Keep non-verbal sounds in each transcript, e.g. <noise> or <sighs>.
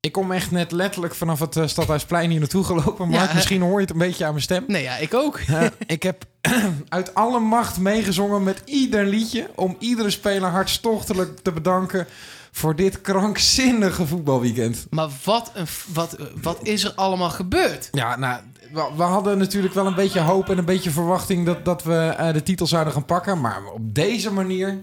Ik kom echt net letterlijk vanaf het uh, Stadhuisplein hier naartoe gelopen. Maar Ja, misschien hoor je het een beetje aan mijn stem. Nee, ja, ik ook. Uh, ik heb <clears throat> uit alle macht meegezongen met ieder liedje... om iedere speler hartstochtelijk te bedanken... voor dit krankzinnige voetbalweekend. Maar wat, een, wat, wat is er allemaal gebeurd? Ja, nou, we, we hadden natuurlijk wel een beetje hoop en een beetje verwachting... dat, dat we eh, de titel zouden gaan pakken. Maar op deze manier,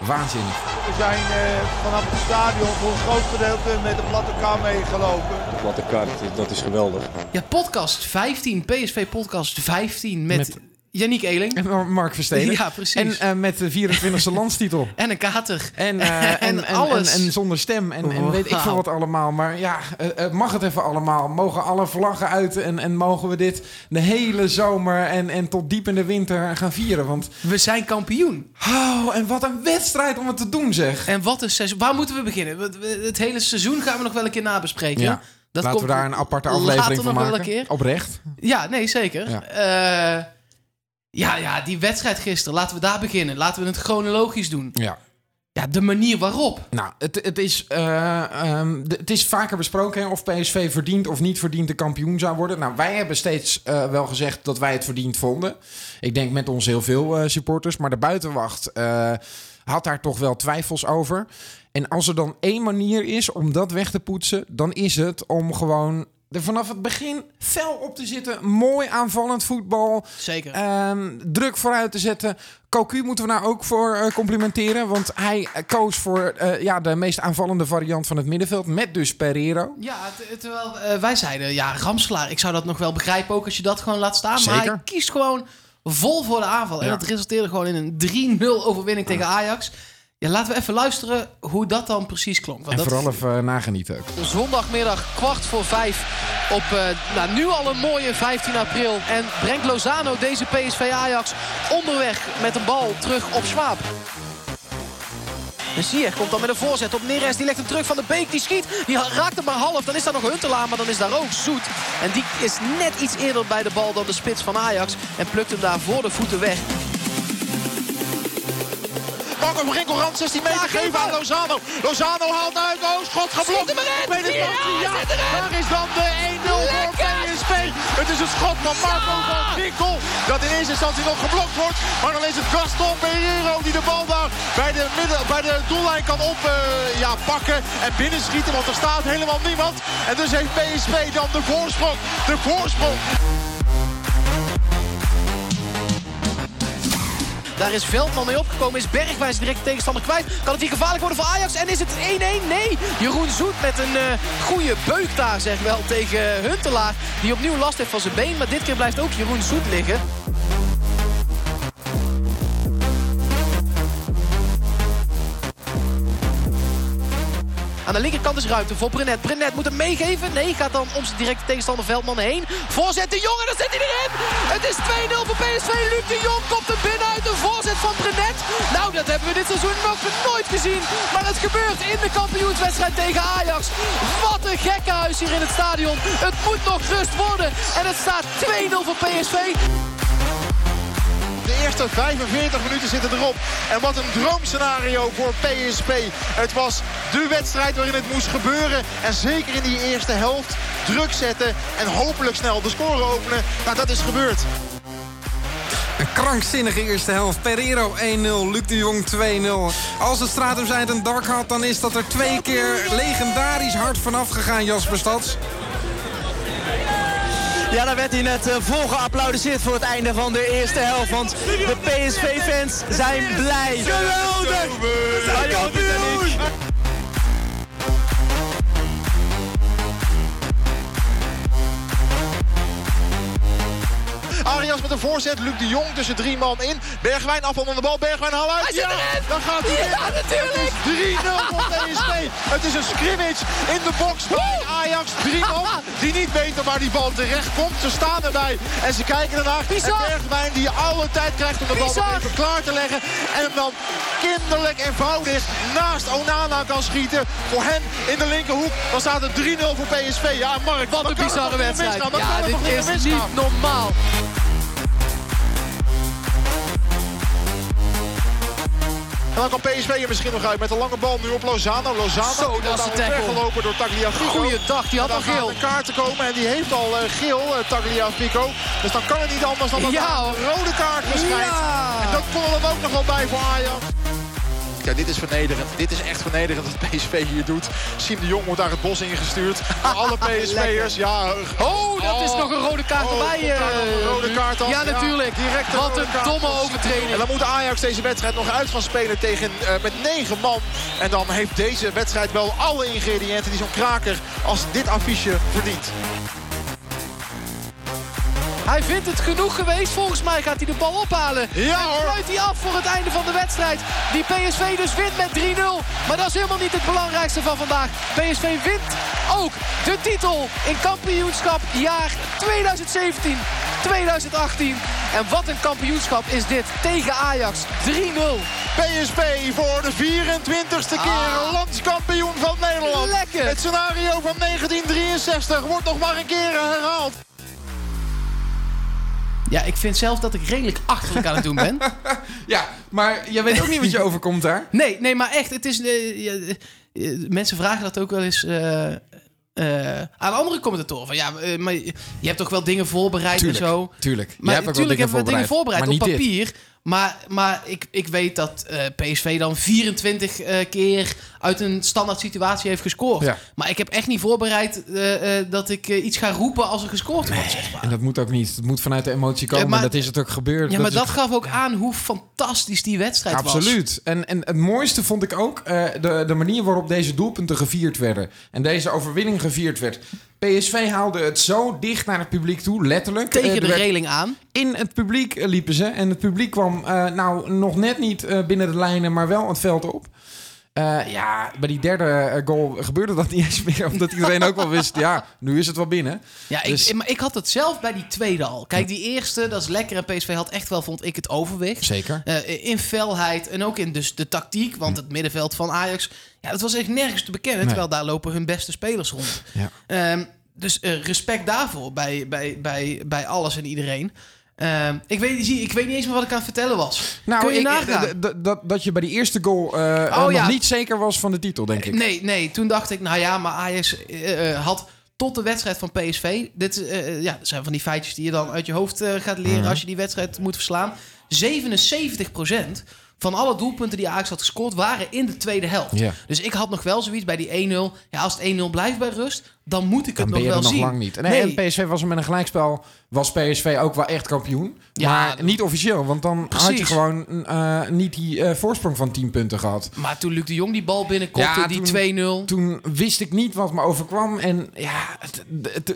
waanzinnig. We zijn eh, vanaf het stadion voor een groot gedeelte met de platte kar meegelopen. De platte kaart, dat is geweldig. Ja, podcast 15, PSV podcast 15 met, Met- Yannick Eeling. En Mark Versteden. Ja, precies. En eh, met de 24e <laughs> landstitel. En een kater. En, eh, <laughs> en, en, en, alles. en zonder stem. En, en weet ik veel wat allemaal. Maar ja, eh, mag het even allemaal? Mogen alle vlaggen uit? En, en mogen we dit de hele zomer en, en tot diep in de winter gaan vieren? Want, We zijn kampioen. oh, en wat een wedstrijd om het te doen zeg. En wat een seizoen. Waar moeten we beginnen? Het hele seizoen gaan we nog wel een keer nabespreken. Ja. Dat Laten komt we daar een aparte aflevering van nog wel maken. een keer. Oprecht. Ja, nee, zeker. Ja. Ja. ja, die wedstrijd gisteren. Laten we daar beginnen. Laten we het chronologisch doen. Ja. Ja, de manier waarop. Nou, het, het, is, eh, ehm, de- het is vaker besproken hè, of PSV verdient of niet verdient de kampioen zou worden. Nou, wij hebben steeds eh, wel gezegd dat wij het verdiend vonden. Ik denk met ons heel veel eh, supporters. Maar de buitenwacht had daar toch wel twijfels over. En als er dan één manier is om dat weg te poetsen, dan is het om gewoon er vanaf het begin fel op te zitten. Mooi aanvallend voetbal. Zeker. Ehm, druk vooruit te zetten. Cocu moeten we nou ook voor eh, complimenteren. Want hij koos voor eh, ja, de meest aanvallende variant van het middenveld. Met dus Pereiro. Ja, te- terwijl eh, wij zeiden, ja, Ramslaar, ik zou dat nog wel begrijpen ook als je dat gewoon laat staan. Maar hij kiest gewoon vol voor de aanval. En dat resulteerde gewoon in een 3-0 overwinning tegen Ajax. Ja, laten we even luisteren hoe dat dan precies klonk. Want En dat, vooral even eh, nagenieten ook. Zondagmiddag kwart voor vijf op eh, nou, nu al een mooie 15 april. En brengt Lozano deze PSV Ajax onderweg met een bal terug op Schwab. En Ziyech komt dan met een voorzet op Neres. Die legt hem terug van de Beek. Die schiet. Die raakt hem maar half. Dan is daar nog Huntelaar. Maar dan is daar ook Zoet. En die is net iets eerder bij de bal dan de spits van Ajax. En plukt hem daar voor de voeten weg. Marco Rinkelrand 16 meter geven aan. Lozano. Lozano haalt uit. Oh, schot geblokt. Erin. Tweede Ja. Daar is dan de 1-0 voor. PSV. Het is een schot van Marco van Ginkel. Dat in eerste instantie nog geblokt wordt. Maar dan is het Gaston Pereiro die de bal daar bij de, midden, bij de doellijn kan op, eh, ja, pakken. En binnenschieten, want er staat helemaal niemand. En dus heeft PSV dan de voorsprong. De voorsprong. Daar is Veldman mee opgekomen. Is Bergwijs direct de tegenstander kwijt. Kan het hier gevaarlijk worden voor Ajax? En is het 1-1? Nee. Jeroen Zoet met een eh goede beuk daar zeg wel tegen Huntelaar. Die opnieuw last heeft van zijn been. Maar dit keer blijft ook Jeroen Zoet liggen. Aan de linkerkant is ruimte voor Brenet. Brenet moet hem meegeven. Nee, gaat dan om zijn directe tegenstander Veldman heen. Voorzet de Jong en dan zit hij erin. Het is 2-0 voor PSV. Luc de Jong komt er binnen uit de voorzet van Brenet. Nou, dat hebben we dit seizoen nog nooit gezien. Maar het gebeurt in de kampioenswedstrijd tegen Ajax. Wat een gekkenhuis hier in het stadion. Het moet nog rust worden. En het staat 2-0 voor PSV. De eerste 45 minuten zitten erop. En wat een droomscenario voor PSV. Het was de wedstrijd waarin het moest gebeuren. En zeker in die eerste helft druk zetten. En hopelijk snel de score openen. Nou, dat is gebeurd. Een krankzinnige eerste helft. Pereiro 1-0, Luc de Jong 2-0. Als het Stratum zijn een dak had, dan is dat er twee keer legendarisch hard vanaf gegaan, Jasper Stads. Ja, daar werd hij net uh, vol geapplaudiseerd voor het einde van de eerste helft. Want de PSV-fans zijn blij. Geweldig! We zijn kampioen! Arias met een voorzet. Luc de Jong tussen drie man in. Bergwijn afval aan de bal. Bergwijn haal uit. Dan gaat hij Ja, natuurlijk! Het is 3-0 voor PSV. Het is een scrimmage in de box bij Ajax. Drie man die niet weten waar die bal terecht komt. Ze staan erbij en ze kijken ernaar. Bizar! En Bergwijn die alle tijd krijgt om de bal nog even klaar te leggen. En hem dan kinderlijk eenvoudig naast Onana kan schieten. Voor hem in de linkerhoek. Dan staat het 3-0 voor PSV. Ja, Mark, Wat een bizarre wedstrijd. Ja, dit is niet normaal. En dan kan PSV er misschien nog uit met een lange bal nu op Lozano. Lozano Zo, dat is een weggelopen door Tagliafico. Goeiedag, die had al geel. de kaarten komen en die heeft al eh, geel, eh, Tagliafico. Dus dan kan het niet anders dan dat Ja, een rode kaart verschijnt. Ja. En dat kon er ook nog wel bij voor Ajax. Ja, dit is vernederend. Dit is echt vernederend wat PSV hier doet. Siem de Jong wordt daar het bos ingestuurd. <laughs> Alle PSV'ers. Ja, Oh, dat is nog een rode kaart Oh, nog een eh, rode kaart? Ja, Ja, natuurlijk. direct Wat een domme En overtreding. dan moet Ajax deze wedstrijd nog uit gaan spelen tegen, eh, met negen man. En dan heeft deze wedstrijd wel alle ingrediënten die zo'n kraker als dit affiche verdient. Hij vindt het genoeg geweest. Volgens mij gaat hij de bal ophalen. Ja en fluit hij af voor het einde van de wedstrijd. Die PSV dus wint met 3-0. Maar dat is helemaal niet het belangrijkste van vandaag. PSV wint ook de titel in kampioenschap jaar 2017. 2018. En wat een kampioenschap is dit tegen Ajax. 3-0. PSV voor de 24ste keer Ah. landskampioen van Nederland. Lekker. Het scenario van 1963 wordt nog maar een keer herhaald. Ja, ik vind zelf dat ik redelijk achterlijk aan het doen ben. <laughs> Ja, maar jij weet ook niet wat je <laughs> overkomt daar. Nee, nee, maar echt, het is... eh, ja, eh, mensen vragen dat ook wel eens eh, eh, aan andere commentatoren. Van, ja, eh, maar je je hebt toch wel dingen voorbereid Tuurlijk, en zo. tuurlijk. Maar hebt ook wel natuurlijk hebben we dingen voorbereid maar op dit. Maar, maar ik, ik weet dat eh, PSV dan 24 eh, keer uit een standaard situatie heeft gescoord. Ja. Maar ik heb echt niet voorbereid eh, dat ik iets ga roepen als er gescoord wordt. zeg maar. En dat moet ook niet. Het moet vanuit de emotie komen. Ja, maar- dat is het ook gebeurd. Ja, maar dat gaf ook aan hoe fantastisch die wedstrijd was. Absoluut. En, en het mooiste vond ik ook de, de manier waarop deze doelpunten gevierd werden. En deze overwinning gevierd werd. PSV haalde het zo dicht naar het publiek toe, letterlijk. Tegen Eh, de reling aan. In het publiek eh, liepen ze. En het publiek kwam eh, nou nog net niet binnen de lijnen, maar wel het veld op. Eh, ja, bij die derde eh, goal gebeurde dat niet eens meer. <laughs> Omdat iedereen ook wel wist, ja, nu is het wel binnen. Ja, ik, Dus- maar ik had het zelf bij die tweede al. Kijk, die eerste, dat is lekker. En PSV had echt wel, vond ik, het overwicht. Zeker. Eh, in felheid en ook in dus de tactiek. Want het middenveld van Ajax, ja, dat was echt nergens te bekennen. Nee. Terwijl daar lopen hun beste spelers rond. Ja. Ehm, dus respect daarvoor bij, bij, bij, bij alles en iedereen. Ehm, ik, weet, zie, ik weet niet eens meer wat ik aan het vertellen was. Kun je Nou, ik, nagaan? dat, dat je bij die eerste goal eh, eh, nog ja. niet zeker was van de titel, denk ik. Nee, nee, toen dacht ik, nou ja, maar Ajax eh, eh, had tot de wedstrijd van PSV. Dit ja, dat zijn van die feitjes die je dan uit je hoofd gaat leren Mhm. als je die wedstrijd moet verslaan. 77% van alle doelpunten die Ajax had gescoord waren in de tweede helft. Ja. Dus ik had nog wel zoiets bij die 1-0. Ja, als het 1-0 blijft bij rust, dan moet ik Dan het ben nog je wel er nog zien. lang niet. Nee, En PSV was met een gelijkspel, was PSV ook wel echt kampioen. Ja, maar niet officieel, want dan had je gewoon eh, niet die eh, voorsprong van 10 punten gehad. Maar toen Luc de Jong die bal binnenkopte, Ja, die toen- 2-0. Toen wist ik niet wat me overkwam. En ja,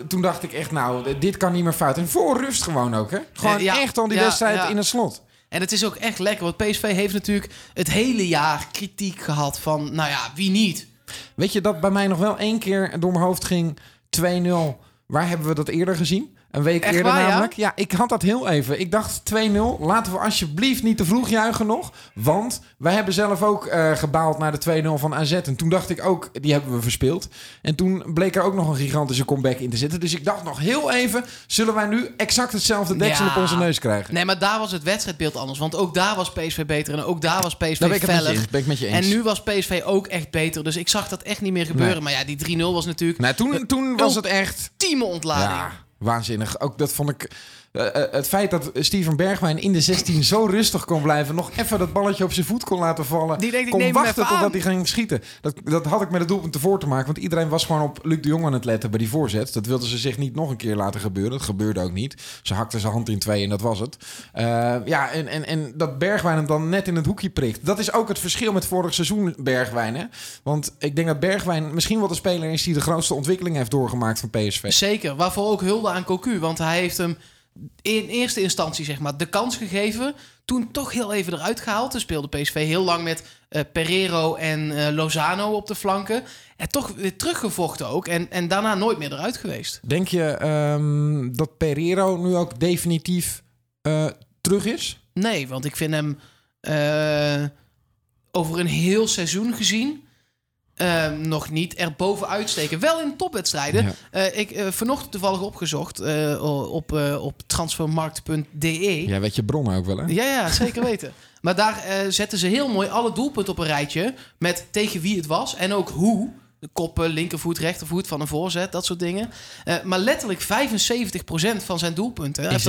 toen dacht ik echt, nou, dit kan niet meer fout. En voor rust gewoon ook, hè? Gewoon ja, echt al die wedstrijd in het slot. En het is ook echt lekker, want PSV heeft natuurlijk het hele jaar kritiek gehad van, nou ja, wie niet? Weet je dat bij mij nog wel één keer door mijn hoofd ging? 2-0. Waar hebben we dat eerder gezien? Een week Echt eerder waar, namelijk. Ja? ik had dat heel even. Ik dacht 2-0. Laten we alsjeblieft niet te vroeg juichen nog. Want wij hebben zelf ook eh, gebaald naar de 2-0 van AZ. En toen dacht ik ook, die hebben we verspeeld. En toen bleek er ook nog een gigantische comeback in te zitten. Dus ik dacht nog heel even, zullen wij nu exact hetzelfde deksel Ja. op onze neus krijgen? Nee, maar daar was het wedstrijdbeeld anders. Want ook daar was PSV beter en ook daar was PSV Daar ben ik het met je feller. eens. Ben ik met je eens. En nu was PSV ook echt beter. Dus ik zag dat echt niet meer gebeuren. Nee. Maar ja, die 3-0 was natuurlijk Nou, toen, toen was het echt... ultieme ontlading. Ja, waanzinnig. Ook dat vond ik. Eh, eh, het feit dat Steven Bergwijn in de 16 zo rustig kon blijven, nog even dat balletje op zijn voet kon laten vallen, Die denkt, kon wachten totdat hij ging schieten. Dat, dat had ik met het doelpunt ervoor te maken, want iedereen was gewoon op Luc de Jong aan het letten bij die voorzet. Dat wilden ze zich niet nog een keer laten gebeuren. Dat gebeurde ook niet. Ze hakte zijn hand in twee en dat was het. Eh, ja, en, en, en dat Bergwijn hem dan net in het hoekje prikt. Dat is ook het verschil met vorig seizoen Bergwijn. Hè? Want ik denk dat Bergwijn misschien wel de speler is die de grootste ontwikkeling heeft doorgemaakt van PSV. Zeker. Waarvoor ook hulde aan Cocu. Want hij heeft hem in eerste instantie zeg maar, de kans gegeven. Toen toch heel even eruit gehaald. Toen speelde PSV heel lang met eh Pereiro en eh, Lozano op de flanken. En toch weer teruggevochten ook. En, en daarna nooit meer eruit geweest. Denk je ehm, dat Pereiro nu ook definitief eh, terug is? Nee, want ik vind hem over een heel seizoen gezien... eh, nog niet er bovenuit steken. Wel in topwedstrijden. Ja. Eh, ik uh, vanochtend toevallig opgezocht eh, op, op transfermarkt.de. Ja, weet je bronnen ook wel, hè? Ja, ja, zeker weten. <laughs> maar daar zetten ze heel mooi alle doelpunten op een rijtje. Met tegen wie het was en ook hoe. De koppen, linkervoet, rechtervoet van een voorzet, dat soort dingen. Maar letterlijk 75% van zijn doelpunten. Hij heeft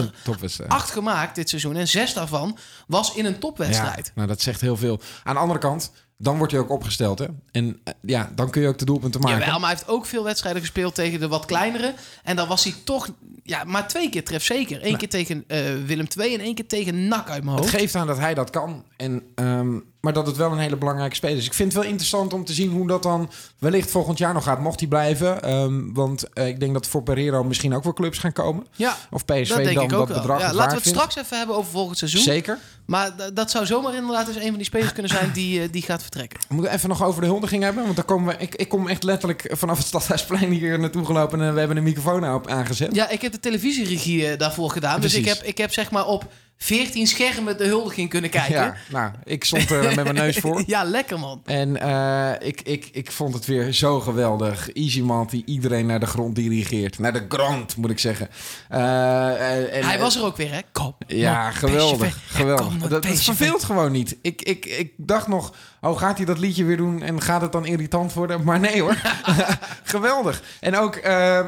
er acht gemaakt dit seizoen. En zes daarvan was in een topwedstrijd. Ja, nou, dat zegt heel veel. Aan de andere kant, dan wordt hij ook opgesteld. Hè? En uh, ja, dan kun je ook de doelpunten maken. Jawel, maar hij heeft ook veel wedstrijden gespeeld tegen de wat kleinere. En dan was hij toch ja, maar twee keer tref zeker. Eén nou. keer tegen uh, Willem II en één keer tegen NAC uit mijn hoofd. Het geeft aan dat hij dat kan. En, um, maar dat het wel een hele belangrijke speler is. Ik vind het wel interessant om te zien hoe dat dan wellicht volgend jaar nog gaat. Mocht hij blijven. Um, want uh, ik denk dat voor Pereiro misschien ook wel clubs gaan komen. Ja, of PSV dat denk dan ik ook dat bedrag ja, Laten we het vindt. straks even hebben over volgend seizoen. Zeker. Maar dat zou zomaar inderdaad eens een van die spelers kunnen zijn die, uh, die gaat vertrekken. We moeten even nog over de huldiging hebben. Want dan komen we, ik, ik kom echt letterlijk vanaf het Stadhuisplein hier naartoe gelopen. En we hebben een microfoon op aangezet. Ja, ik heb de televisieregie uh, daarvoor gedaan. Precies. Dus ik heb, ik heb zeg maar op 14 schermen de huldiging kunnen kijken. Ja, nou, ik stond er met mijn neus voor. <laughs> ja, lekker man. En uh, ik, ik, ik vond het weer zo geweldig. Easy die iedereen naar de grond dirigeert. Naar de grond, moet ik zeggen. Uh, en, Hij was er ook weer, hè? Kom. Ja, geweldig. Geweldig. Ja, dat, dat verveelt gewoon niet. Ik, ik, ik dacht nog, oh, gaat hij dat liedje weer doen en gaat het dan irritant worden? Maar nee hoor. <laughs> <laughs> geweldig. En ook, uh,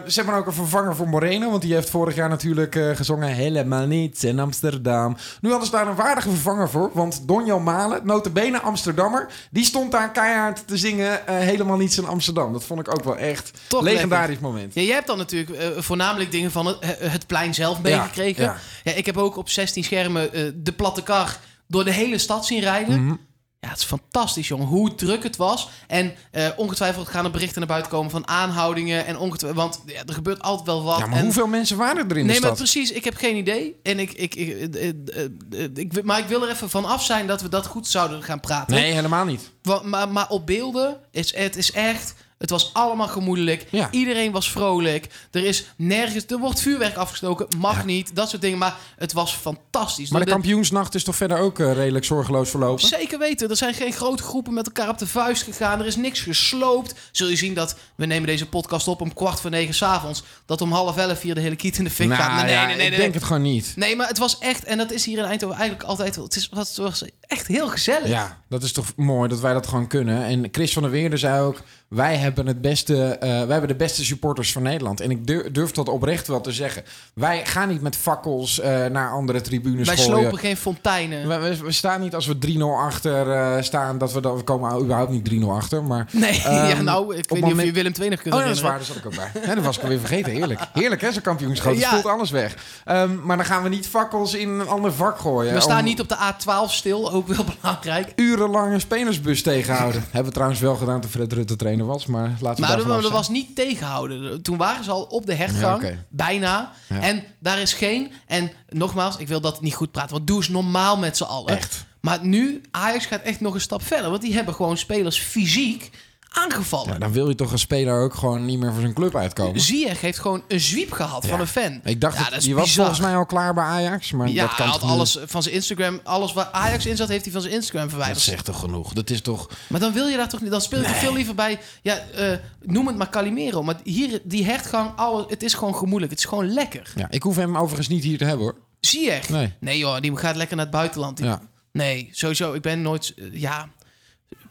ze hebben ook een vervanger voor Moreno. Want die heeft vorig jaar natuurlijk uh, gezongen Helemaal niets in Amsterdam. Nu hadden ze daar een waardige vervanger voor. Want Donjo Malen, notabene Amsterdammer... die stond daar keihard te zingen uh, Helemaal niets in Amsterdam. Dat vond ik ook wel echt Toch legendarisch lekker. moment. Ja, jij hebt dan natuurlijk voornamelijk dingen van het, het plein zelf meegekregen. Ja, ja. ja, ik heb ook op 16 schermen de platte kar door de hele stad zien rijden. Mm -hmm. Ja, het is fantastisch, jongen. Hoe druk het was. En uh, ongetwijfeld gaan er berichten naar buiten komen van aanhoudingen. En want ja, er gebeurt altijd wel wat. Ja, maar en, hoeveel mensen waren er in nee, de stad? maar precies. Ik heb geen idee. En ik, ik, ik, ik, ik, maar ik wil er even van af zijn dat we dat goed zouden gaan praten. Nee, helemaal niet. Maar, maar, maar op beelden, is, het is echt... Het was allemaal gemoedelijk. Ja. Iedereen was vrolijk. Er is nergens... Er wordt vuurwerk afgestoken. Mag Ja. niet. Dat soort dingen. Maar het was fantastisch. Maar de kampioensnacht is toch verder ook eh, redelijk zorgeloos verlopen? Zeker weten. Er zijn geen grote groepen met elkaar op de vuist gegaan. Er is niks gesloopt. Zul je zien dat... We nemen deze podcast op om kwart voor negen s'avonds. Dat om half elf hier de hele kiet in de fik gaat. Nou Nee, ja, nee, nee, ik nee. denk het gewoon niet. Nee, maar het was echt... En dat is hier in Eindhoven eigenlijk altijd... Het, is, het was echt heel gezellig. Ja, dat is toch mooi dat wij dat gewoon kunnen. En Chris van der Weerde zei ook... wij hebben, het beste, eh, wij hebben de beste supporters van Nederland. En ik durf, durf dat oprecht wel te zeggen. Wij gaan niet met fakkels eh, naar andere tribunes Wij gooien. slopen geen fonteinen. We, we, we staan niet als we 3-0 achter eh, staan... dat we, dan, we komen überhaupt niet 3-0 achter. Maar, Nee, <laughs> ja, Ehm, nou, ik weet niet of je Willem II nog kunt Oh, dat is waar. Daar zat ik ook bij. Ja, dat was ik alweer vergeten. Heerlijk. Heerlijk, hè, zo'n kampioenschap. Het Ja. voelt alles weg. Ehm, maar dan gaan we niet fakkels in een ander vak gooien. We staan niet op de A12 stil, ook wel <laughs> belangrijk. urenlang een spelersbus tegenhouden. <laughs> Hebben we trouwens wel gedaan toen Fred Rutte trainer was. Maar laten we Maar dat, was niet tegenhouden. Toen waren ze al op de hertgang, Ja, bijna. Ja. En daar is geen... En nogmaals, ik wil dat niet goed praten. Want doe eens normaal met z'n allen. Echt. Maar nu, Ajax gaat echt nog een stap verder. Want die hebben gewoon spelers fysiek aangevallen. Ja, dan wil je toch een speler ook gewoon niet meer voor zijn club uitkomen. Ziyech heeft gewoon een zwiep gehad van een fan. Ik dacht, ja, dat, dat je was volgens mij al klaar bij Ajax. Maar Ja, dat kan hij had niet? alles van zijn Instagram... Alles waar Ajax in zat, heeft hij van zijn Instagram Dat verwijderd. zegt toch genoeg? Dat is toch... Maar dan wil je daar toch niet. Dan speel je toch veel liever bij. Ja, eh, noem het maar Calimero. Maar hier, die hertgang, alles, het is gewoon gemoedelijk. Het is gewoon lekker. Ja, ik hoef hem overigens niet hier te hebben hoor. Zie je? Nee. Nee joh, die gaat lekker naar het buitenland. Die- Ja. Nee, sowieso. Ik ben nooit. ja.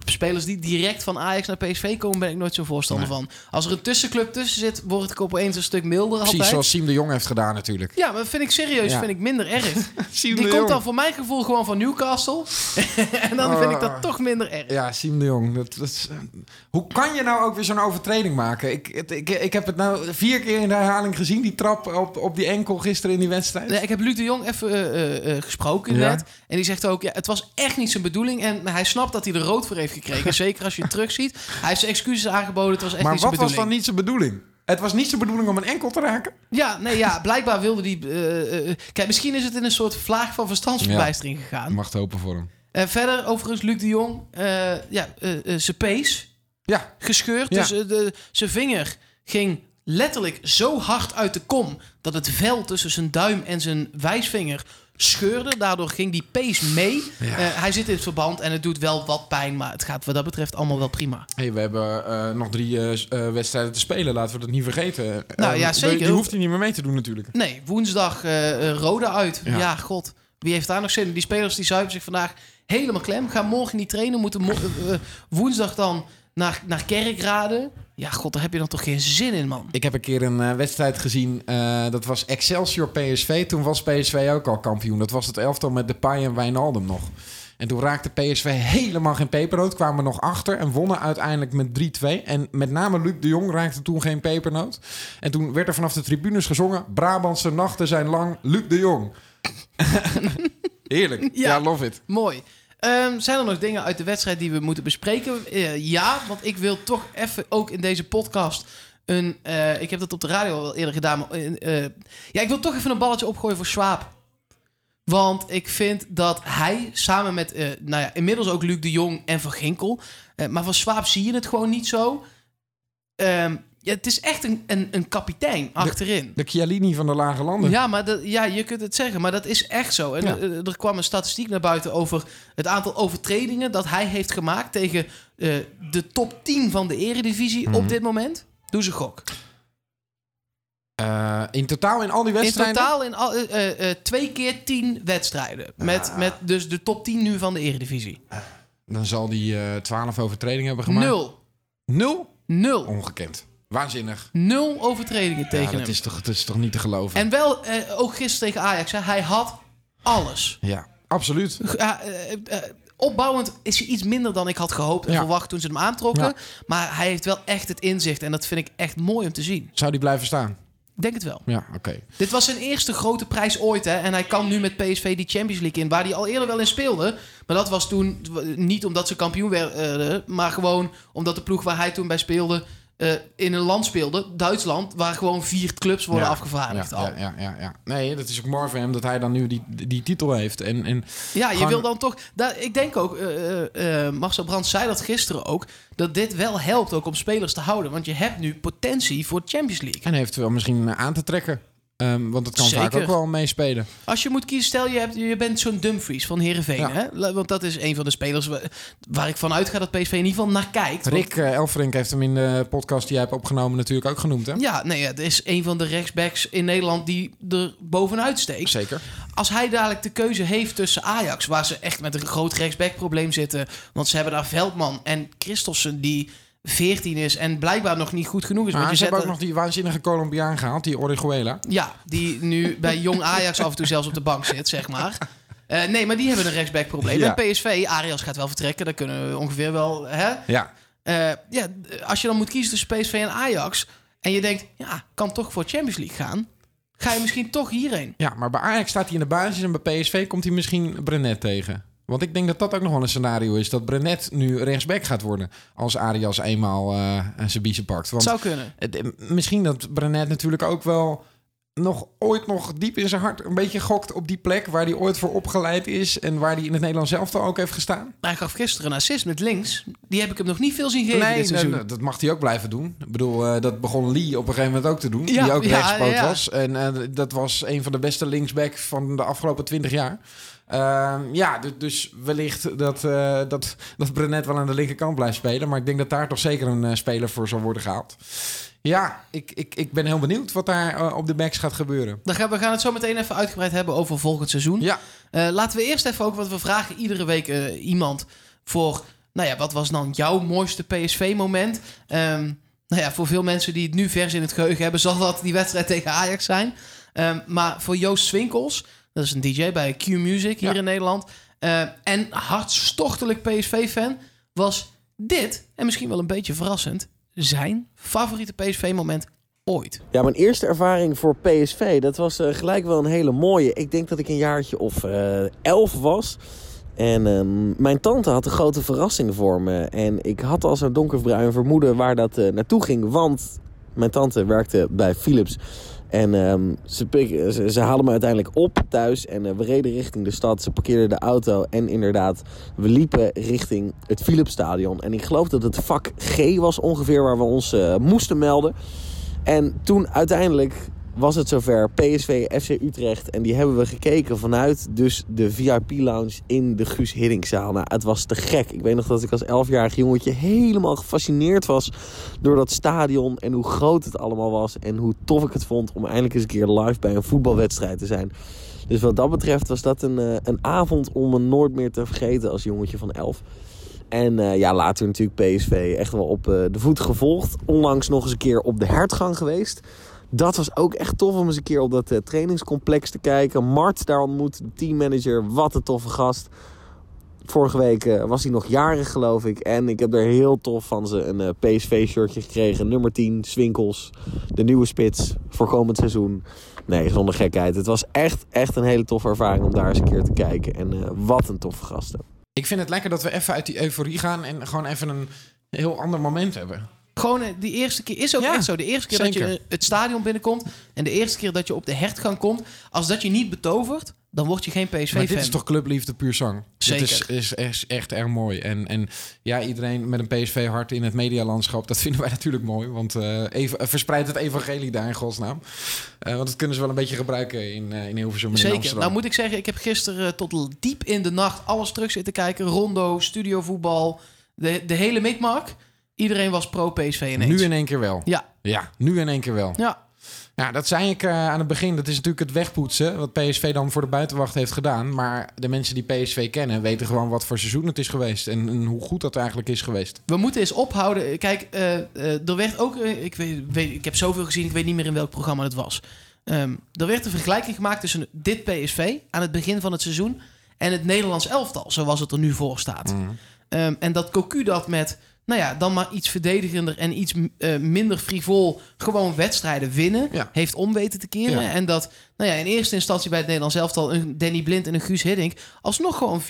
Spelers die direct van Ajax naar PSV komen, ben ik nooit zo voorstander Nee. van. Als er een tussenclub tussen zit, word ik opeens een stuk milder Precies altijd. zoals Siem de Jong heeft gedaan natuurlijk. Ja, maar dat vind ik serieus, Ja. vind ik minder erg. <laughs> Siem Die komt Jong. dan voor mijn gevoel gewoon van Newcastle. <laughs> en dan vind ik dat Oh. toch minder erg. Ja, Siem de Jong. Dat, dat is, hoe kan je nou ook weer zo'n overtreding maken? Ik, het- ik, ik heb het nou vier keer in de herhaling gezien. Die trap op, op die enkel gisteren in die wedstrijd. Nee, ik heb Luc de Jong even eh, eh, eh, gesproken Ja. net. En die zegt ook, ja, het was echt niet zijn bedoeling. En hij snapt dat hij er rood voor heeft gekregen. Zeker als je het terugziet. Hij heeft zijn excuses aangeboden. Het was echt maar niet wat zijn was dan bedoeling. niet zijn bedoeling? Het was niet zijn bedoeling om een enkel te raken. Ja, nee, ja, blijkbaar wilde hij... eh, eh, kijk, misschien is het in een soort vlaag van verstandsverbijstering gegaan. Mag het hopen voor hem. Eh, verder, overigens, Luc de Jong. eh, ja, eh, eh, zijn pees Ja, gescheurd. Ja. Dus eh, de, zijn vinger ging letterlijk zo hard uit de kom... dat het vel tussen zijn duim en zijn wijsvinger scheurde. Daardoor ging die pace mee. Eh, hij zit in het verband en het doet wel wat pijn. Maar het gaat wat dat betreft allemaal wel prima. Hey, we hebben eh, nog drie eh, wedstrijden te spelen. Laten we dat niet vergeten. Nou ja, die- zeker. Die hoeft hij niet meer mee te doen natuurlijk. Nee, woensdag Roda uit. Ja. Ja. god. Wie heeft daar nog zin in? Die spelers die zuipen zich vandaag helemaal klem. Gaan morgen niet trainen. Moeten mo- woensdag dan naar, naar Kerkrade. Ja, god, daar heb je dan toch geen zin in, man. Ik heb een keer een eh, wedstrijd gezien. eh, dat was Excelsior PSV. Toen was PSV ook al kampioen. Dat was het elftal met Depay en Wijnaldum nog. En toen raakte PSV helemaal geen pepernoot. Kwamen nog achter en wonnen uiteindelijk met 3-2. En met name Luc de Jong raakte toen geen pepernoot. En toen werd er vanaf de tribunes gezongen... Brabantse nachten zijn lang, Luc de Jong. <laughs> Heerlijk. Ja. Ja. love it. Mooi. Ehm, zijn er nog dingen uit de wedstrijd die we moeten bespreken? Eh, ja, want ik wil toch even ook in deze podcast een... eh, ik heb dat op de radio al eerder gedaan. Maar, eh, ja, ik wil toch even een balletje opgooien voor Schwab. Want ik vind dat hij samen met, nou ja, inmiddels ook Luc de Jong en Van Ginkel. maar van Schwab zie je het gewoon niet zo. Ehm, ja, het is echt een, een, een kapitein achterin. De Chiellini van de Lage Landen. Ja, maar dat, ja, je kunt het zeggen, maar dat is echt zo. En Ja. er, er kwam een statistiek naar buiten over het aantal overtredingen dat hij heeft gemaakt tegen eh, de top 10 van de eredivisie Mhm. op dit moment. Doe ze gok. Eh, in totaal in al die In wedstrijden? totaal in al, eh, eh, eh, twee keer 10 wedstrijden. Met, met dus de top 10 nu van de eredivisie. Dan zal die eh 12 overtredingen hebben gemaakt. Nul. Nul? Nul. Ongekend. Waanzinnig. Nul overtredingen Ja, tegen dat hem. is, toch, dat is toch niet te geloven? En wel, eh, ook gisteren tegen Ajax, hè, hij had alles. Ja, absoluut. Ja, eh, eh, opbouwend is hij iets minder dan ik had gehoopt en Ja. verwacht toen ze hem aantrokken. Ja. Maar hij heeft wel echt het inzicht. En dat vind ik echt mooi om te zien. Zou die blijven staan? Denk het wel. Ja, oké. Dit was zijn eerste grote prijs ooit. Hè? En hij kan nu met PSV die Champions League in. Waar hij al eerder wel in speelde. Maar dat was toen niet omdat ze kampioen werden. Maar gewoon omdat de ploeg waar hij toen bij speelde... eh, in een land speelde, Duitsland... waar gewoon vier clubs worden Ja, afgevaardigd ja, al. ja, ja, ja. Nee, dat is ook mooi voor hem dat hij dan nu die, die titel heeft. En, en Ja, je Gewoon- wil dan toch... Daar, ik denk ook, eh, eh, Marcel Brands zei dat gisteren ook... dat dit wel helpt ook om spelers te houden. Want je hebt nu potentie voor Champions League. en eventueel misschien eh, aan te trekken. Ehm, want het kan vaak Zeker. ook wel meespelen. Als je moet kiezen, stel je, hebt, je bent zo'n Dumfries van Heerenveen. Ja. Hè? La- Want dat is een van de spelers wa- waar ik van uitga dat PSV in ieder geval naar kijkt. Want- Rick uh, Elfrink heeft hem in de podcast die jij hebt opgenomen natuurlijk ook genoemd, hè? Ja, nee, het is een van de rechtsbacks in Nederland die er bovenuit steekt. Zeker. Als hij dadelijk de keuze heeft tussen Ajax, waar ze echt met een groot rechtsbackprobleem zitten. Want ze hebben daar Veldman en Christossen die 14 is en blijkbaar nog niet goed genoeg is. Maar want ze je hebben ook nog die waanzinnige Colombiaan gehaald, die Orihuela. Ja, die nu bij jong Ajax af en toe zelfs op de bank zit, zeg maar. Eh, nee, maar die hebben een rechtsbackprobleem. Ja. En PSV, Arias gaat wel vertrekken, dat kunnen we ongeveer wel. Hè? Ja. Eh, ja, als je dan moet kiezen tussen PSV en Ajax. en je denkt, ja, kan toch voor Champions League gaan. ga je misschien toch hierheen. ja, maar bij Ajax staat hij in de basis en bij PSV komt hij misschien Brenet tegen. Want ik denk dat dat ook nog wel een scenario is. Dat Brenet nu rechtsback gaat worden. Als Arias eenmaal eh zijn biezen pakt. Want Zou kunnen. het- eh, misschien dat Brenet natuurlijk ook wel nog ooit nog diep in zijn hart een beetje gokt op die plek waar hij ooit voor opgeleid is en waar hij in het Nederlands elftal ook heeft gestaan. Hij gaf gisteren een assist met links. Die heb ik hem nog niet veel zien geven dit seizoen. nee, dat mag hij ook blijven doen. Ik bedoel, eh, dat begon Lee op een gegeven moment ook te doen. Ja, die ook ja, rechtspoot ja. was. En dat was een van de beste linksbacks van de afgelopen twintig jaar. Ehm, ja, dus, wellicht dat, eh dat, dat Brenet wel aan de linkerkant blijft spelen. Maar ik denk dat daar toch zeker een eh, speler voor zal worden gehaald. Ja, ik, ik, ik ben heel benieuwd wat daar eh, op de backs gaat gebeuren. Dan gaan, we gaan het zo meteen even uitgebreid hebben over volgend seizoen. Ja, laten we eerst even ook, want we vragen iedere week iemand voor, nou ja, wat was dan jouw mooiste PSV-moment? Ehm, nou ja, voor veel mensen die het nu vers in het geheugen hebben, zal dat die wedstrijd tegen Ajax zijn. Ehm, maar voor Joost Swinkels, dat is een DJ bij Q Music hier Ja. in Nederland, eh, en hartstochtelijk PSV-fan, was dit, en misschien wel een beetje verrassend, zijn favoriete PSV-moment ooit. Ja, mijn eerste ervaring voor PSV, dat was eh, gelijk wel een hele mooie. Ik denk dat ik een jaartje of eh, elf was. En ehm, mijn tante had een grote verrassing voor me. En ik had al zo'n donkerbruin vermoeden waar dat eh, naartoe ging. Want mijn tante werkte bij Philips. En ehm, ze, ze, haalden me uiteindelijk op thuis. En eh, we reden richting de stad. Ze parkeerden de auto. En inderdaad, we liepen richting het Philipsstadion. En ik geloof dat het vak G was ongeveer waar we ons eh, moesten melden. En toen uiteindelijk was het zover. PSV, FC Utrecht. En die hebben we gekeken vanuit dus de VIP-lounge in de Guus Hiddingzaal. Nou, het was te gek. Ik weet nog dat ik als 11-jarig jongetje helemaal gefascineerd was door dat stadion. En hoe groot het allemaal was. En hoe tof ik het vond om eindelijk eens een keer live bij een voetbalwedstrijd te zijn. Dus wat dat betreft was dat een, eh, een avond om me nooit meer te vergeten als jongetje van 11. En uh, ja, later natuurlijk PSV echt wel op uh, de voet gevolgd. Onlangs nog eens een keer op de hertgang geweest. Dat was ook echt tof om eens een keer op dat uh, trainingscomplex te kijken. Mart daar ontmoet, teammanager. Wat een toffe gast. Vorige week was hij nog jarig, geloof ik. En ik heb er heel tof van ze een PSV-shirtje gekregen. Nummer 10, Swinkels. De nieuwe spits voor komend seizoen. Nee, zonder gekheid. Het was echt, echt een hele toffe ervaring om daar eens een keer te kijken. En wat een toffe gasten. Ik vind het lekker dat we even uit die euforie gaan en gewoon even een heel ander moment hebben. Gewoon die eerste keer is ook Ja, echt zo. De eerste keer zeker. dat je het stadion binnenkomt en de eerste keer dat je op de hertgang komt, als dat je niet betovert, dan word je geen PSV-fan. Maar dit is toch clubliefde puur zang. Zeker. Dit is, is, is echt erg mooi. En, en ja, iedereen met een PSV-hart in het medialandschap, dat <laughs> vinden wij natuurlijk mooi. Want eh even, eh, verspreid het evangelie daar in godsnaam. Eh, want dat kunnen ze wel een beetje gebruiken in, eh in Hilversum en Zeker. Amsterdam. Nou moet ik zeggen, ik heb gisteren eh, tot diep in de nacht alles terug zitten kijken. Rondo, studiovoetbal, de, de hele mikmak. Iedereen was pro-PSV ineens. nu in één keer wel. Ja, Ja, nu in één keer wel. ja. Ja, dat zei ik eh, aan het begin. Dat is natuurlijk het wegpoetsen. Wat PSV dan voor de buitenwacht heeft gedaan. Maar de mensen die PSV kennen weten gewoon wat voor seizoen het is geweest. En, en hoe goed dat eigenlijk is geweest. We moeten eens ophouden. Kijk, eh, er werd ook... ik, weet, weet- ik heb zoveel gezien, ik weet niet meer in welk programma het was. Ehm, er werd een vergelijking gemaakt tussen dit PSV aan het begin van het seizoen... en het Nederlands elftal, zoals het er nu voor staat. Mhm. Ehm, en dat Cocu dat met, nou ja, dan maar iets verdedigender en iets eh, minder frivol gewoon wedstrijden winnen, Ja. heeft om weten te keren. Ja. En dat, nou ja, in eerste instantie bij het Nederlands elftal een Danny Blind en een Guus Hiddink alsnog gewoon 4-3-3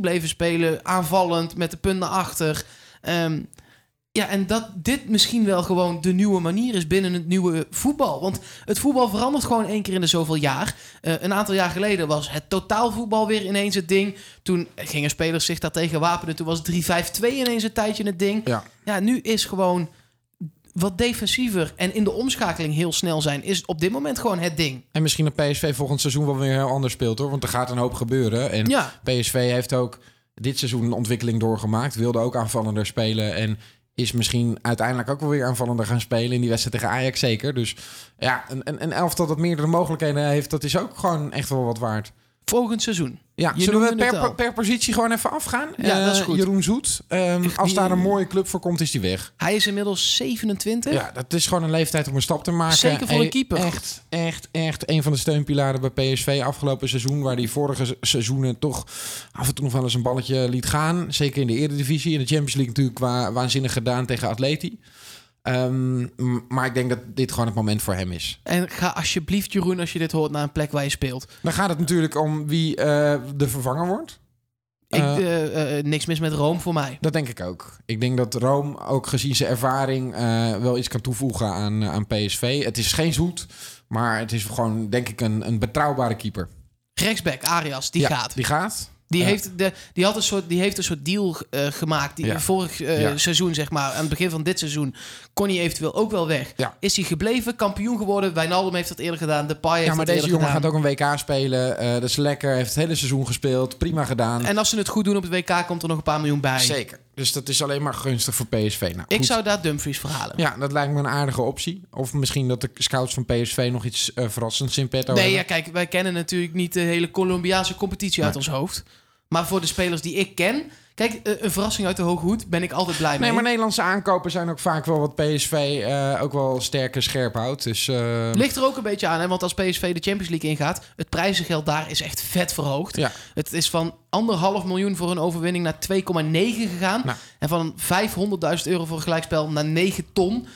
bleven spelen, aanvallend met de punt naar achter. Ehm, ja, en dat dit misschien wel gewoon de nieuwe manier is binnen het nieuwe voetbal. Want het voetbal verandert gewoon één keer in de zoveel jaar. Eh, een aantal jaar geleden was het totaalvoetbal weer ineens het ding. Toen gingen spelers zich daartegen wapenen. Toen was 3-5-2 ineens een tijdje het ding. Ja. Ja, nu is gewoon wat defensiever en in de omschakeling heel snel zijn... is op dit moment gewoon het ding. En misschien dat PSV volgend seizoen wel weer heel anders speelt hoor. Want er gaat een hoop gebeuren. En Ja. PSV heeft ook dit seizoen een ontwikkeling doorgemaakt. Wilde ook aanvallender spelen. En is misschien uiteindelijk ook wel weer aanvallender gaan spelen. In die wedstrijd tegen Ajax zeker. Dus ja, een, een, elftal dat meerdere mogelijkheden heeft... dat is ook gewoon echt wel wat waard. Volgend seizoen. Ja, Je zullen we per, per positie gewoon even afgaan? Ja, dat is Eh, goed. Jeroen Zoet. Ehm, als daar een mooie club voor komt, is die weg. Hij is inmiddels 27. Ja, dat is gewoon een leeftijd om een stap te maken. Zeker voor een keeper. Echt, echt, echt een van de steunpilaren bij PSV afgelopen seizoen. Waar die vorige se- seizoenen toch af en toe nog wel eens een balletje liet gaan. Zeker in de Eredivisie. In de Champions League natuurlijk wa waanzinnig gedaan tegen Atleti. Ehm, maar ik denk dat dit gewoon het moment voor hem is. En ga alsjeblieft, Jeroen, als je dit hoort, naar een plek waar je speelt. Dan gaat het natuurlijk om wie eh, de vervanger wordt. Ik, Eh, eh, niks mis met Rome voor mij. Dat denk ik ook. Ik denk dat Rome ook gezien zijn ervaring wel iets kan toevoegen aan, aan PSV. Het is geen zoet, maar het is gewoon denk ik een, een betrouwbare keeper. Rechtsback, Arias, die Ja, gaat. Die gaat. Die, Ja. heeft de, die, had een soort, die heeft een soort deal eh, gemaakt. Die Ja. vorig eh, Ja. seizoen, zeg maar, aan het begin van dit seizoen, kon hij eventueel ook wel weg. Is hij gebleven, kampioen geworden. Wijnaldum heeft dat eerder gedaan. De Pai heeft Ja, maar deze jongen gedaan. gaat ook een WK spelen. Eh, dat is lekker. Heeft het hele seizoen gespeeld. Prima gedaan. En als ze het goed doen op het WK, komt er nog een paar miljoen bij. Zeker. Dus dat is alleen maar gunstig voor PSV. Nou, Ik zou daar Dumfries verhalen. Ja, dat lijkt me een aardige optie. Of misschien dat de scouts van PSV nog iets eh, verrassends in petto Nee, ja, hebben. kijk, wij kennen natuurlijk niet de hele Colombiaanse competitie uit ons hoofd. Maar voor de spelers die ik ken... Kijk, eh, een verrassing uit de hoge hoed ben ik altijd blij mee. Nee, maar Nederlandse aankopen zijn ook vaak wel wat PSV eh, ook wel sterk en scherp houdt. Dus eh, Ligt er ook een beetje aan, hè? want als PSV de Champions League ingaat... het prijzengeld daar is echt vet verhoogd. ja. Het is van anderhalf miljoen voor een overwinning naar 2,9 gegaan. Nou. En van 500.000 euro voor een gelijkspel naar 9 ton.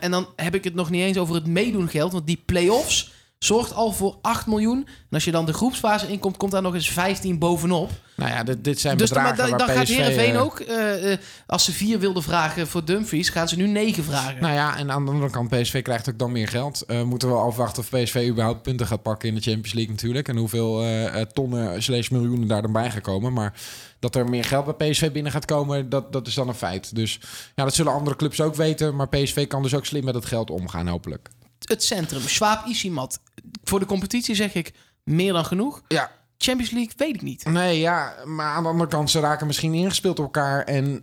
En dan heb ik het nog niet eens over het meedoen geld. Want die play-offs zorgt al voor 8 miljoen. En als je dan de groepsfase inkomt, komt daar nog eens 15 bovenop. Nou ja, dit, dit zijn Dus dan, bedragen dan, dan PSV... gaat Heerenveen eh, ook, eh, als ze 4 wilden vragen voor Dumfries, gaan ze nu 9 vragen. Nou ja, en aan de andere kant, PSV krijgt ook dan meer geld. Eh moeten we afwachten of PSV überhaupt punten gaat pakken in de Champions League natuurlijk. En hoeveel tonnen slash miljoenen daar dan bij gaan komen. Maar dat er meer geld bij PSV binnen gaat komen, dat, dat is dan een feit. Dus ja, dat zullen andere clubs ook weten. Maar PSV kan dus ook slim met het geld omgaan, hopelijk. Het centrum. Schwab, Isimat. Voor de competitie zeg ik meer dan genoeg. Ja, Champions League weet ik niet. Nee, ja, maar aan de andere kant, ze raken misschien ingespeeld op elkaar. En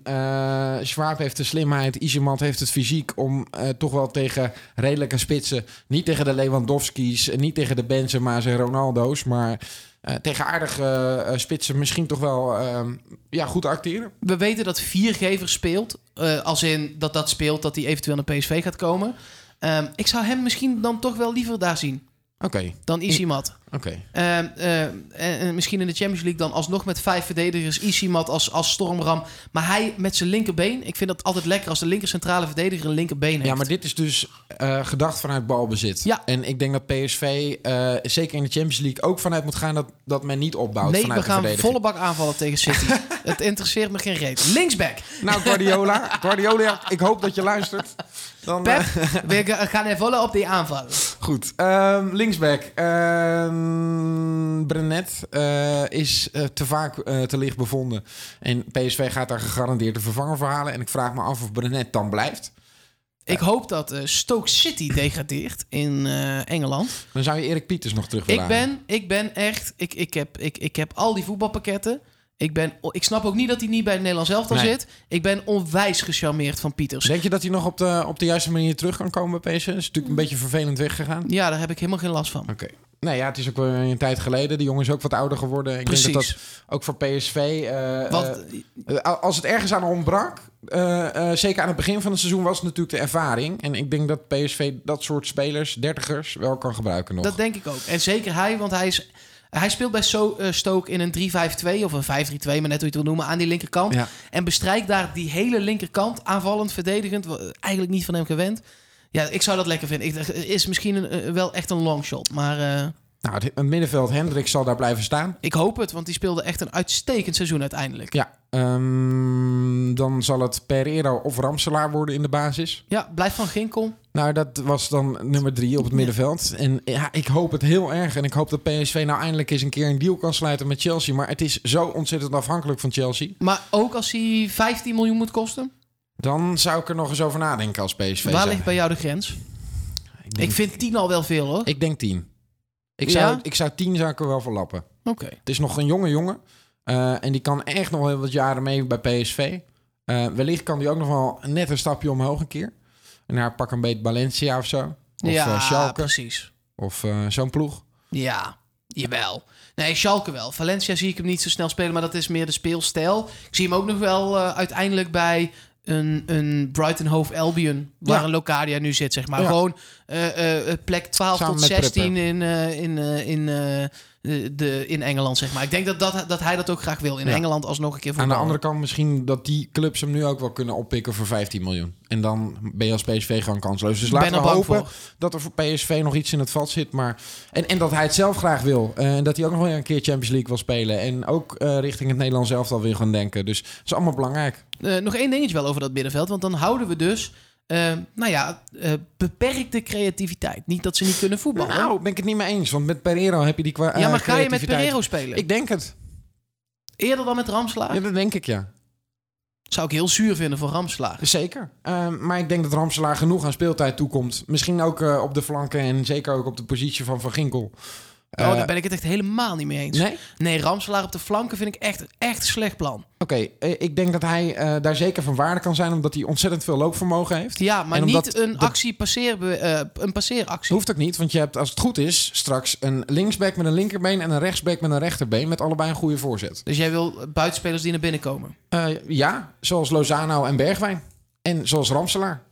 Schwab heeft de slimheid, Isemat heeft het fysiek om eh, toch wel tegen redelijke spitsen, niet tegen de Lewandowski's, niet tegen de Benzema's en Ronaldo's, maar eh, tegen aardige spitsen misschien toch wel eh, ja, goed acteren. We weten dat Viergever speelt. als in dat dat speelt, dat hij eventueel naar PSV gaat komen. Ehm, ik zou hem misschien dan toch wel liever daar zien Oké, dan Isimat. Oké. Ehm, eh, en, en misschien in de Champions League dan alsnog met vijf verdedigers. Isimat als, als stormram. Maar hij met zijn linkerbeen. Ik vind dat altijd lekker als de linker centrale verdediger een linkerbeen heeft. Ja, maar dit is dus eh, gedacht vanuit balbezit. Ja. En ik denk dat PSV, eh, zeker in de Champions League, ook vanuit moet gaan dat, dat men niet opbouwt Nee, vanuit we gaan volle bak aanvallen tegen City. <laughs> het interesseert me geen reet. Linksback. Nou, Guardiola, Guardiola, ik hoop dat je luistert. Dan, Pep, we ga- gaan er volle op die aanval. Goed. Ehm, linksback. Ehm Brenet eh, is eh, te vaak eh, te licht bevonden. En PSV gaat daar gegarandeerd de vervanger voor halen. En ik vraag me af of Brenet dan blijft. Ik hoop dat Stoke City <clears throat> degradeert in Engeland. Dan zou je Erik Pieters nog terug willen Ik ben, ik ben echt... Ik, ik, heb, ik, ik heb al die voetbalpakketten. Ik, ben, ik snap ook niet dat hij niet bij het Nederlands elftal Nee. zit. Ik ben onwijs gecharmeerd van Pieters. Denk je dat hij nog op de, op de juiste manier terug kan komen bij PSV? is natuurlijk een beetje vervelend weggegaan. Ja, daar heb ik helemaal geen last van. Oké. Nee, ja, het is ook weer een tijd geleden. De jongen is ook wat ouder geworden. Ik denk dat Precies. dat ook voor PSV... eh, Wat, eh, als het ergens aan ontbrak, eh, eh, zeker aan het begin van het seizoen, was het natuurlijk de ervaring. En ik denk dat PSV dat soort spelers, dertigers, wel kan gebruiken nog. dat denk ik ook. En zeker hij, want hij, is, hij speelt bij so, eh, Stoke in een 3-5-2 of een 5-3-2, maar net hoe je het wil noemen, aan die linkerkant. Ja. En bestrijkt daar die hele linkerkant, aanvallend, verdedigend. wa- Eigenlijk niet van hem gewend. Ja, ik zou dat lekker vinden. Ik, is misschien een, eh, wel echt een longshot, maar eh, Nou, het, middenveld, Hendrik zal daar blijven staan. ik hoop het, want die speelde echt een uitstekend seizoen uiteindelijk. Ja, ehm, dan zal het Pereiro of Ramselaar worden in de basis. Ja, blijf van Ginkel. Nou, dat was dan nummer drie op het middenveld. En ja, ik hoop het heel erg. En ik hoop dat PSV nou eindelijk eens een keer een deal kan sluiten met Chelsea. Maar het is zo ontzettend afhankelijk van Chelsea. Maar ook als hij 15 miljoen moet kosten, Dan zou ik er nog eens over nadenken als PSV. waar zijn. ligt bij jou de grens? Ik denk, Ik vind 10 al wel veel hoor. ik denk tien. Ik Ja? zou, ik zou tien er wel voor lappen. Oké. Het is nog een jonge jongen. eh, en die kan echt nog wel wat jaren mee bij PSV. Eh, wellicht kan die ook nog wel net een stapje omhoog een keer. Naar pak een beetje Valencia of zo. Of ja, eh, Schalke. precies. Of zo'n ploeg. Ja, jawel. Nee, Schalke wel. Valencia zie ik hem niet zo snel spelen, maar dat is meer de speelstijl. Ik zie hem ook nog wel uiteindelijk bij een, een Brighton Hove Albion, waar Ja. een Locadia nu zit, zeg maar. Ja. Gewoon eh, eh, plek 12 Samen tot met 16 in, eh, in, eh, in, eh, de, de, in Engeland, zeg maar. Ik denk dat, dat, dat hij dat ook graag wil. In Ja. Engeland alsnog een keer Aan de andere kant misschien dat die clubs hem nu ook wel kunnen oppikken voor 15 miljoen. En dan ben je als PSV gewoon kansloos. Dus laten we hopen voor. dat er voor PSV nog iets in het vat zit. Maar... En, en dat hij het zelf graag wil. Eh, En dat hij ook nog wel een keer Champions League wil spelen. En ook eh, richting het Nederlands elftal wil gaan denken. Dus dat is allemaal belangrijk. Eh, nog één dingetje wel over dat middenveld. Want dan houden we dus, eh, nou ja, eh, beperkte creativiteit. Niet dat ze niet kunnen voetballen. Nou, ben ik het niet mee eens. Want met Pereiro heb je die qua ja, maar eh, ga je met. Pereiro spelen? Ik denk het. Eerder dan met Ramslaar? Ja, dat denk ik, ja. Zou ik heel zuur vinden voor Ramslaar. Zeker. Ehm, maar ik denk dat Ramselaar genoeg aan speeltijd toekomt. Misschien ook eh, op de flanken en zeker ook op de positie van Van Ginkel. Oh, Eh, daar ben ik het echt helemaal niet mee eens. Nee? Nee, Ramslaar op de flanken vind ik echt, echt een slecht plan. Oké, eh, ik denk dat hij eh, daar zeker van waarde kan zijn... omdat hij ontzettend veel loopvermogen heeft. Ja, maar niet een actie passeer, eh, een passeeractie. Hoeft ook niet, want je hebt als het goed is... straks een linksback met een linkerbeen... en een rechtsback met een rechterbeen... met allebei een goede voorzet. Dus jij wil buitenspelers die naar binnen komen. Eh, ja, zoals Lozano en Bergwijn. En zoals Ramselaar.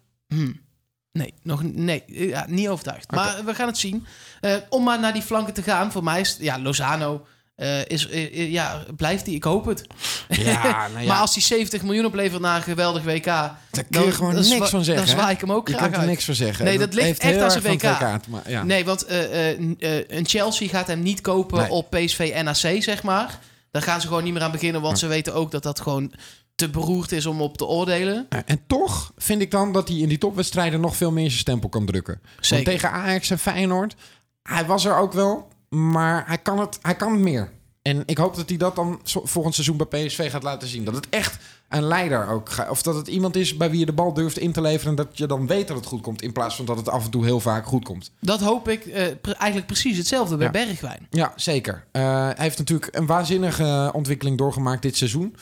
Nee, nog, nee ja, niet overtuigd. Maar we gaan het zien. Eh, om maar naar die flanken te gaan, voor mij is ja, Lozano. eh, is, eh, ja, blijft hij? Ik hoop het. Ja, <laughs> nou ja. Maar als hij 70 miljoen oplevert na een geweldig WK... Daar kun je gewoon niks zwa- van zeggen. Dan zwaai ik hem ook Je graag kunt er uit. niks van zeggen. Nee, dat ligt echt aan zijn WK. WK, maar ja. Nee, want een Chelsea gaat hem niet kopen Nee. op PSV NAC, zeg maar. Daar gaan ze gewoon niet meer aan beginnen, want ze weten ook dat dat gewoon te beroerd is om op te oordelen. En toch vind ik dan dat hij in die topwedstrijden nog veel meer zijn stempel kan drukken. Zeker. Want tegen Ajax en Feyenoord, hij was er ook wel, maar hij kan het, hij kan het meer. En ik hoop dat hij dat dan volgend seizoen bij PSV gaat laten zien. Dat het echt een leider ook gaat. Of dat het iemand is bij wie je de bal durft in te leveren. En dat je dan weet dat het goed komt. In plaats van dat het af en toe heel vaak goed komt. Dat hoop ik eh, pre- eigenlijk precies hetzelfde bij Ja. Bergwijn. Ja, zeker. Eh, hij heeft natuurlijk een waanzinnige ontwikkeling doorgemaakt dit seizoen.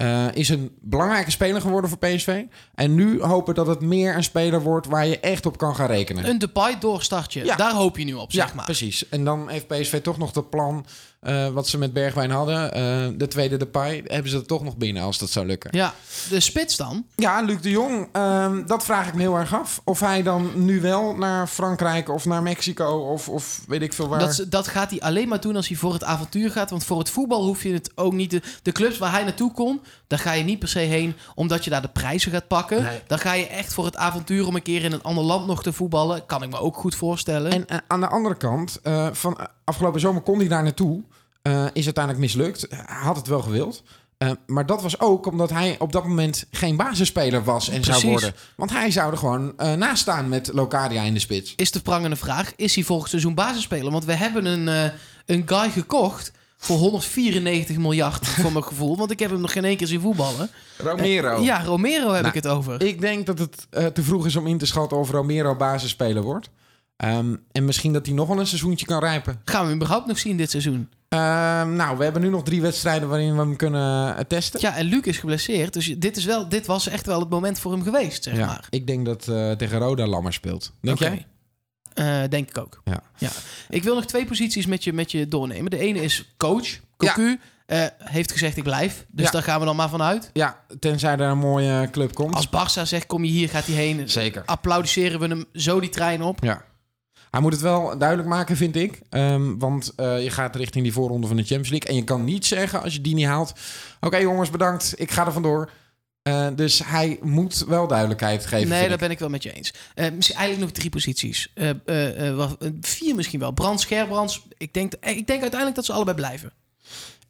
Eh, is een belangrijke speler geworden voor PSV. En nu hopen dat het meer een speler wordt waar je echt op kan gaan rekenen. Een Depay doorstartje. Ja. Daar hoop je nu op, ja, zeg maar. precies. En dan heeft PSV toch nog dat plan eh, wat ze met Bergwijn hadden. Eh, de tweede Depay hebben ze er toch nog binnen als dat zou lukken. Ja, de spits dan. Ja, Luc de Jong, ehm, dat vraag ik me heel erg af. Of hij dan nu wel naar Frankrijk of naar Mexico of, of weet ik veel waar. Dat, dat gaat hij alleen maar doen als hij voor het avontuur gaat. Want voor het voetbal hoef je het ook niet. De, de clubs waar hij naartoe kon, daar ga je niet per se heen omdat je daar de prijzen gaat pakken. Nee. Dan ga je echt voor het avontuur om een keer in een ander land nog te voetballen. Kan ik me ook goed voorstellen. En eh, aan de andere kant, eh, van afgelopen zomer kon hij daar naartoe. Eh, is uiteindelijk mislukt. Hij had het wel gewild. Eh, maar dat was ook omdat hij op dat moment geen basisspeler was en Precies. zou worden. Want hij zou er gewoon eh naast staan met Locadia in de spits. is de prangende vraag: is hij volgend seizoen basisspeler? Want we hebben een, eh, een guy gekocht voor 194 miljard, <laughs> voor mijn gevoel. Want ik heb hem nog geen één keer zien voetballen. Romero. Ja, Romero heb Nou, ik het over. Ik denk dat het eh, te vroeg is om in te schatten of Romero basisspeler wordt. Ehm, en misschien dat hij nog wel een seizoentje kan rijpen. Gaan we hem überhaupt nog zien dit seizoen? Ehm, nou, we hebben nu nog drie wedstrijden waarin we hem kunnen eh, testen. Ja, en Luc is geblesseerd. Dus dit, is wel, dit was echt wel het moment voor hem geweest, zeg Ja, maar. ik denk dat eh, tegen Roda Lammer speelt. Denk jij? Eh, denk ik ook. Ja. Ik wil nog twee posities met je, met je doornemen. De ene is coach. Cocu eh, heeft gezegd ik blijf. Dus Ja. daar gaan we dan maar vanuit. Ja, tenzij er een mooie club komt. Als Barça zegt kom je hier, gaat hij heen. Zeker. Applaudisseren we hem zo die trein op. Ja. Hij moet het wel duidelijk maken, vind ik. Ehm, want eh, je gaat richting die voorronde van de Champions League. En je kan niet zeggen, als je die niet haalt... Oké jongens, bedankt. Ik ga er vandoor. Eh, dus hij moet wel duidelijkheid geven, Nee, daar ben ik wel met je eens. Eh, misschien eigenlijk nog drie posities. Vier misschien wel. Brands, Gerbrands. Ik denk, ik denk uiteindelijk dat ze allebei blijven.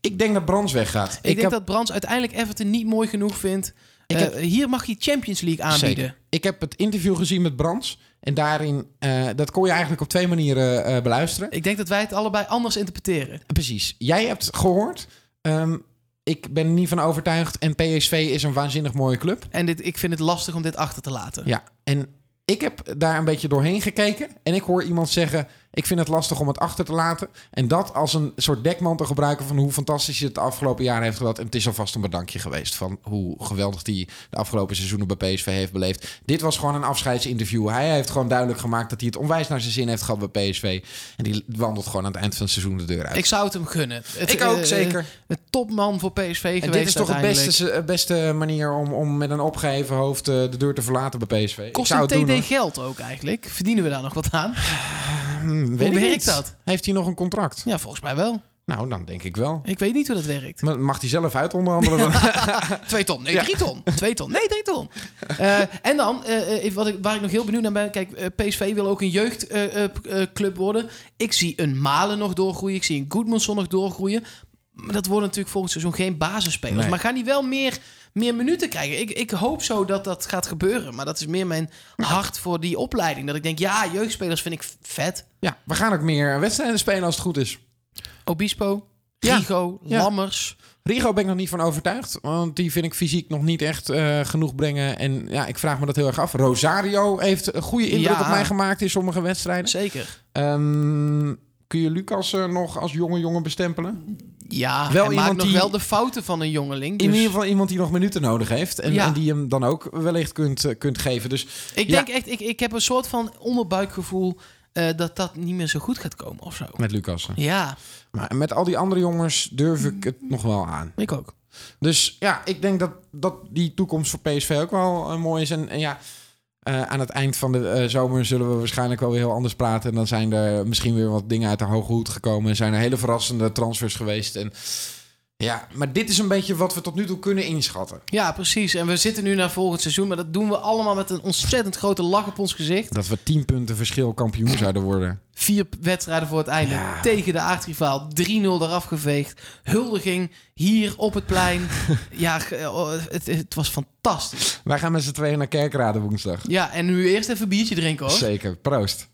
Ik denk dat Brands weggaat. Ik, denk dat Brands uiteindelijk Everton niet mooi genoeg vindt. Ik heb- Hier mag hij Champions League aanbieden. Zeker. Ik heb het interview gezien met Brands. En daarin, eh, dat kon je eigenlijk op twee manieren eh, beluisteren. Ik denk dat wij het allebei anders interpreteren. Precies. Jij hebt gehoord. ehm, ik ben er niet van overtuigd. En PSV is een waanzinnig mooie club. En dit, ik vind het lastig om dit achter te laten. Ja, en ik heb daar een beetje doorheen gekeken. En ik hoor iemand zeggen: Ik vind het lastig om het achter te laten. En dat als een soort dekmantel gebruiken van hoe fantastisch hij het de afgelopen jaren heeft gehad. En het is alvast een bedankje geweest van hoe geweldig hij de afgelopen seizoenen bij PSV heeft beleefd. Dit was gewoon een afscheidsinterview. Hij heeft gewoon duidelijk gemaakt dat hij het onwijs naar zijn zin heeft gehad bij PSV. En die wandelt gewoon aan het eind van het seizoen de deur uit. Ik zou het hem gunnen. Het, Ik ook, eh, zeker. Een topman voor PSV geweest en dit is toch de beste, beste manier om, om met een opgeheven hoofd eh, de deur te verlaten bij PSV. Ik Kost zou een het doen, TD geld ook eigenlijk? Verdienen we daar nog wat aan? <sighs> Weet Hoe werkt dat? Heeft hij nog een contract? Ja, volgens mij wel. Nou, dan denk ik wel. Ik weet niet hoe dat werkt. Maar Mag hij zelf uit onderhandelen? <laughs> Twee ton. Nee, drie ton. Twee ton. Nee, drie ton. Eh, en dan, eh, eh, wat ik, waar ik nog heel benieuwd naar ben. Kijk, PSV wil ook een jeugdclub worden. Ik zie een Malen nog doorgroeien. Ik zie een Goodmanson nog doorgroeien. Maar dat worden natuurlijk volgend seizoen geen basisspelers. Nee. Maar gaan die wel meer, meer minuten krijgen? Ik, ik hoop zo dat dat gaat gebeuren. Maar dat is meer mijn hart voor die opleiding. Dat ik denk, ja, jeugdspelers vind ik vet. ja, we gaan ook meer wedstrijden spelen als het goed is. Obispo. Rigo, Ja. Lammers. Rigo ben ik nog niet van overtuigd. Want die vind ik fysiek nog niet echt eh, genoeg brengen. En ja, ik vraag me dat heel erg af. Rosario heeft een goede indruk Ja. op mij gemaakt in sommige wedstrijden. Zeker. Ehm, kun je Lucas eh, nog als jonge jongen bestempelen? Ja, Wel iemand nog die- wel de fouten van een jongeling. Dus In ieder geval iemand die nog minuten nodig heeft. En, Ja. en die hem dan ook wellicht kunt, eh, kunt geven. Dus ik Ja. denk echt, ik, ik heb een soort van onderbuikgevoel eh, dat dat niet meer zo goed gaat komen of zo. met Lucas. Ja, Maar met al die andere jongens durf ik het nog wel aan. ik ook. Dus ja, ik denk dat, dat die toekomst voor PSV ook wel eh, mooi is. En, en ja, eh, aan het eind van de eh, zomer zullen we waarschijnlijk wel weer heel anders praten. En dan zijn er misschien weer wat dingen uit de hoge hoed gekomen. Zijn er hele verrassende transfers geweest. En ja, maar dit is een beetje wat we tot nu toe kunnen inschatten. Ja, precies. En we zitten nu naar volgend seizoen, maar dat doen we allemaal met een ontzettend grote lach op ons gezicht. Dat we 10 punten verschil kampioen zouden worden. Vier wedstrijden voor het einde Ja. tegen de aardrivaal. 3-0 eraf geveegd. Huldiging hier op het plein. <laughs> ja, oh, het, het was fantastisch. Wij gaan met z'n tweeën naar Kerkrade woensdag. Ja, en nu eerst even een biertje drinken hoor. Zeker, proost.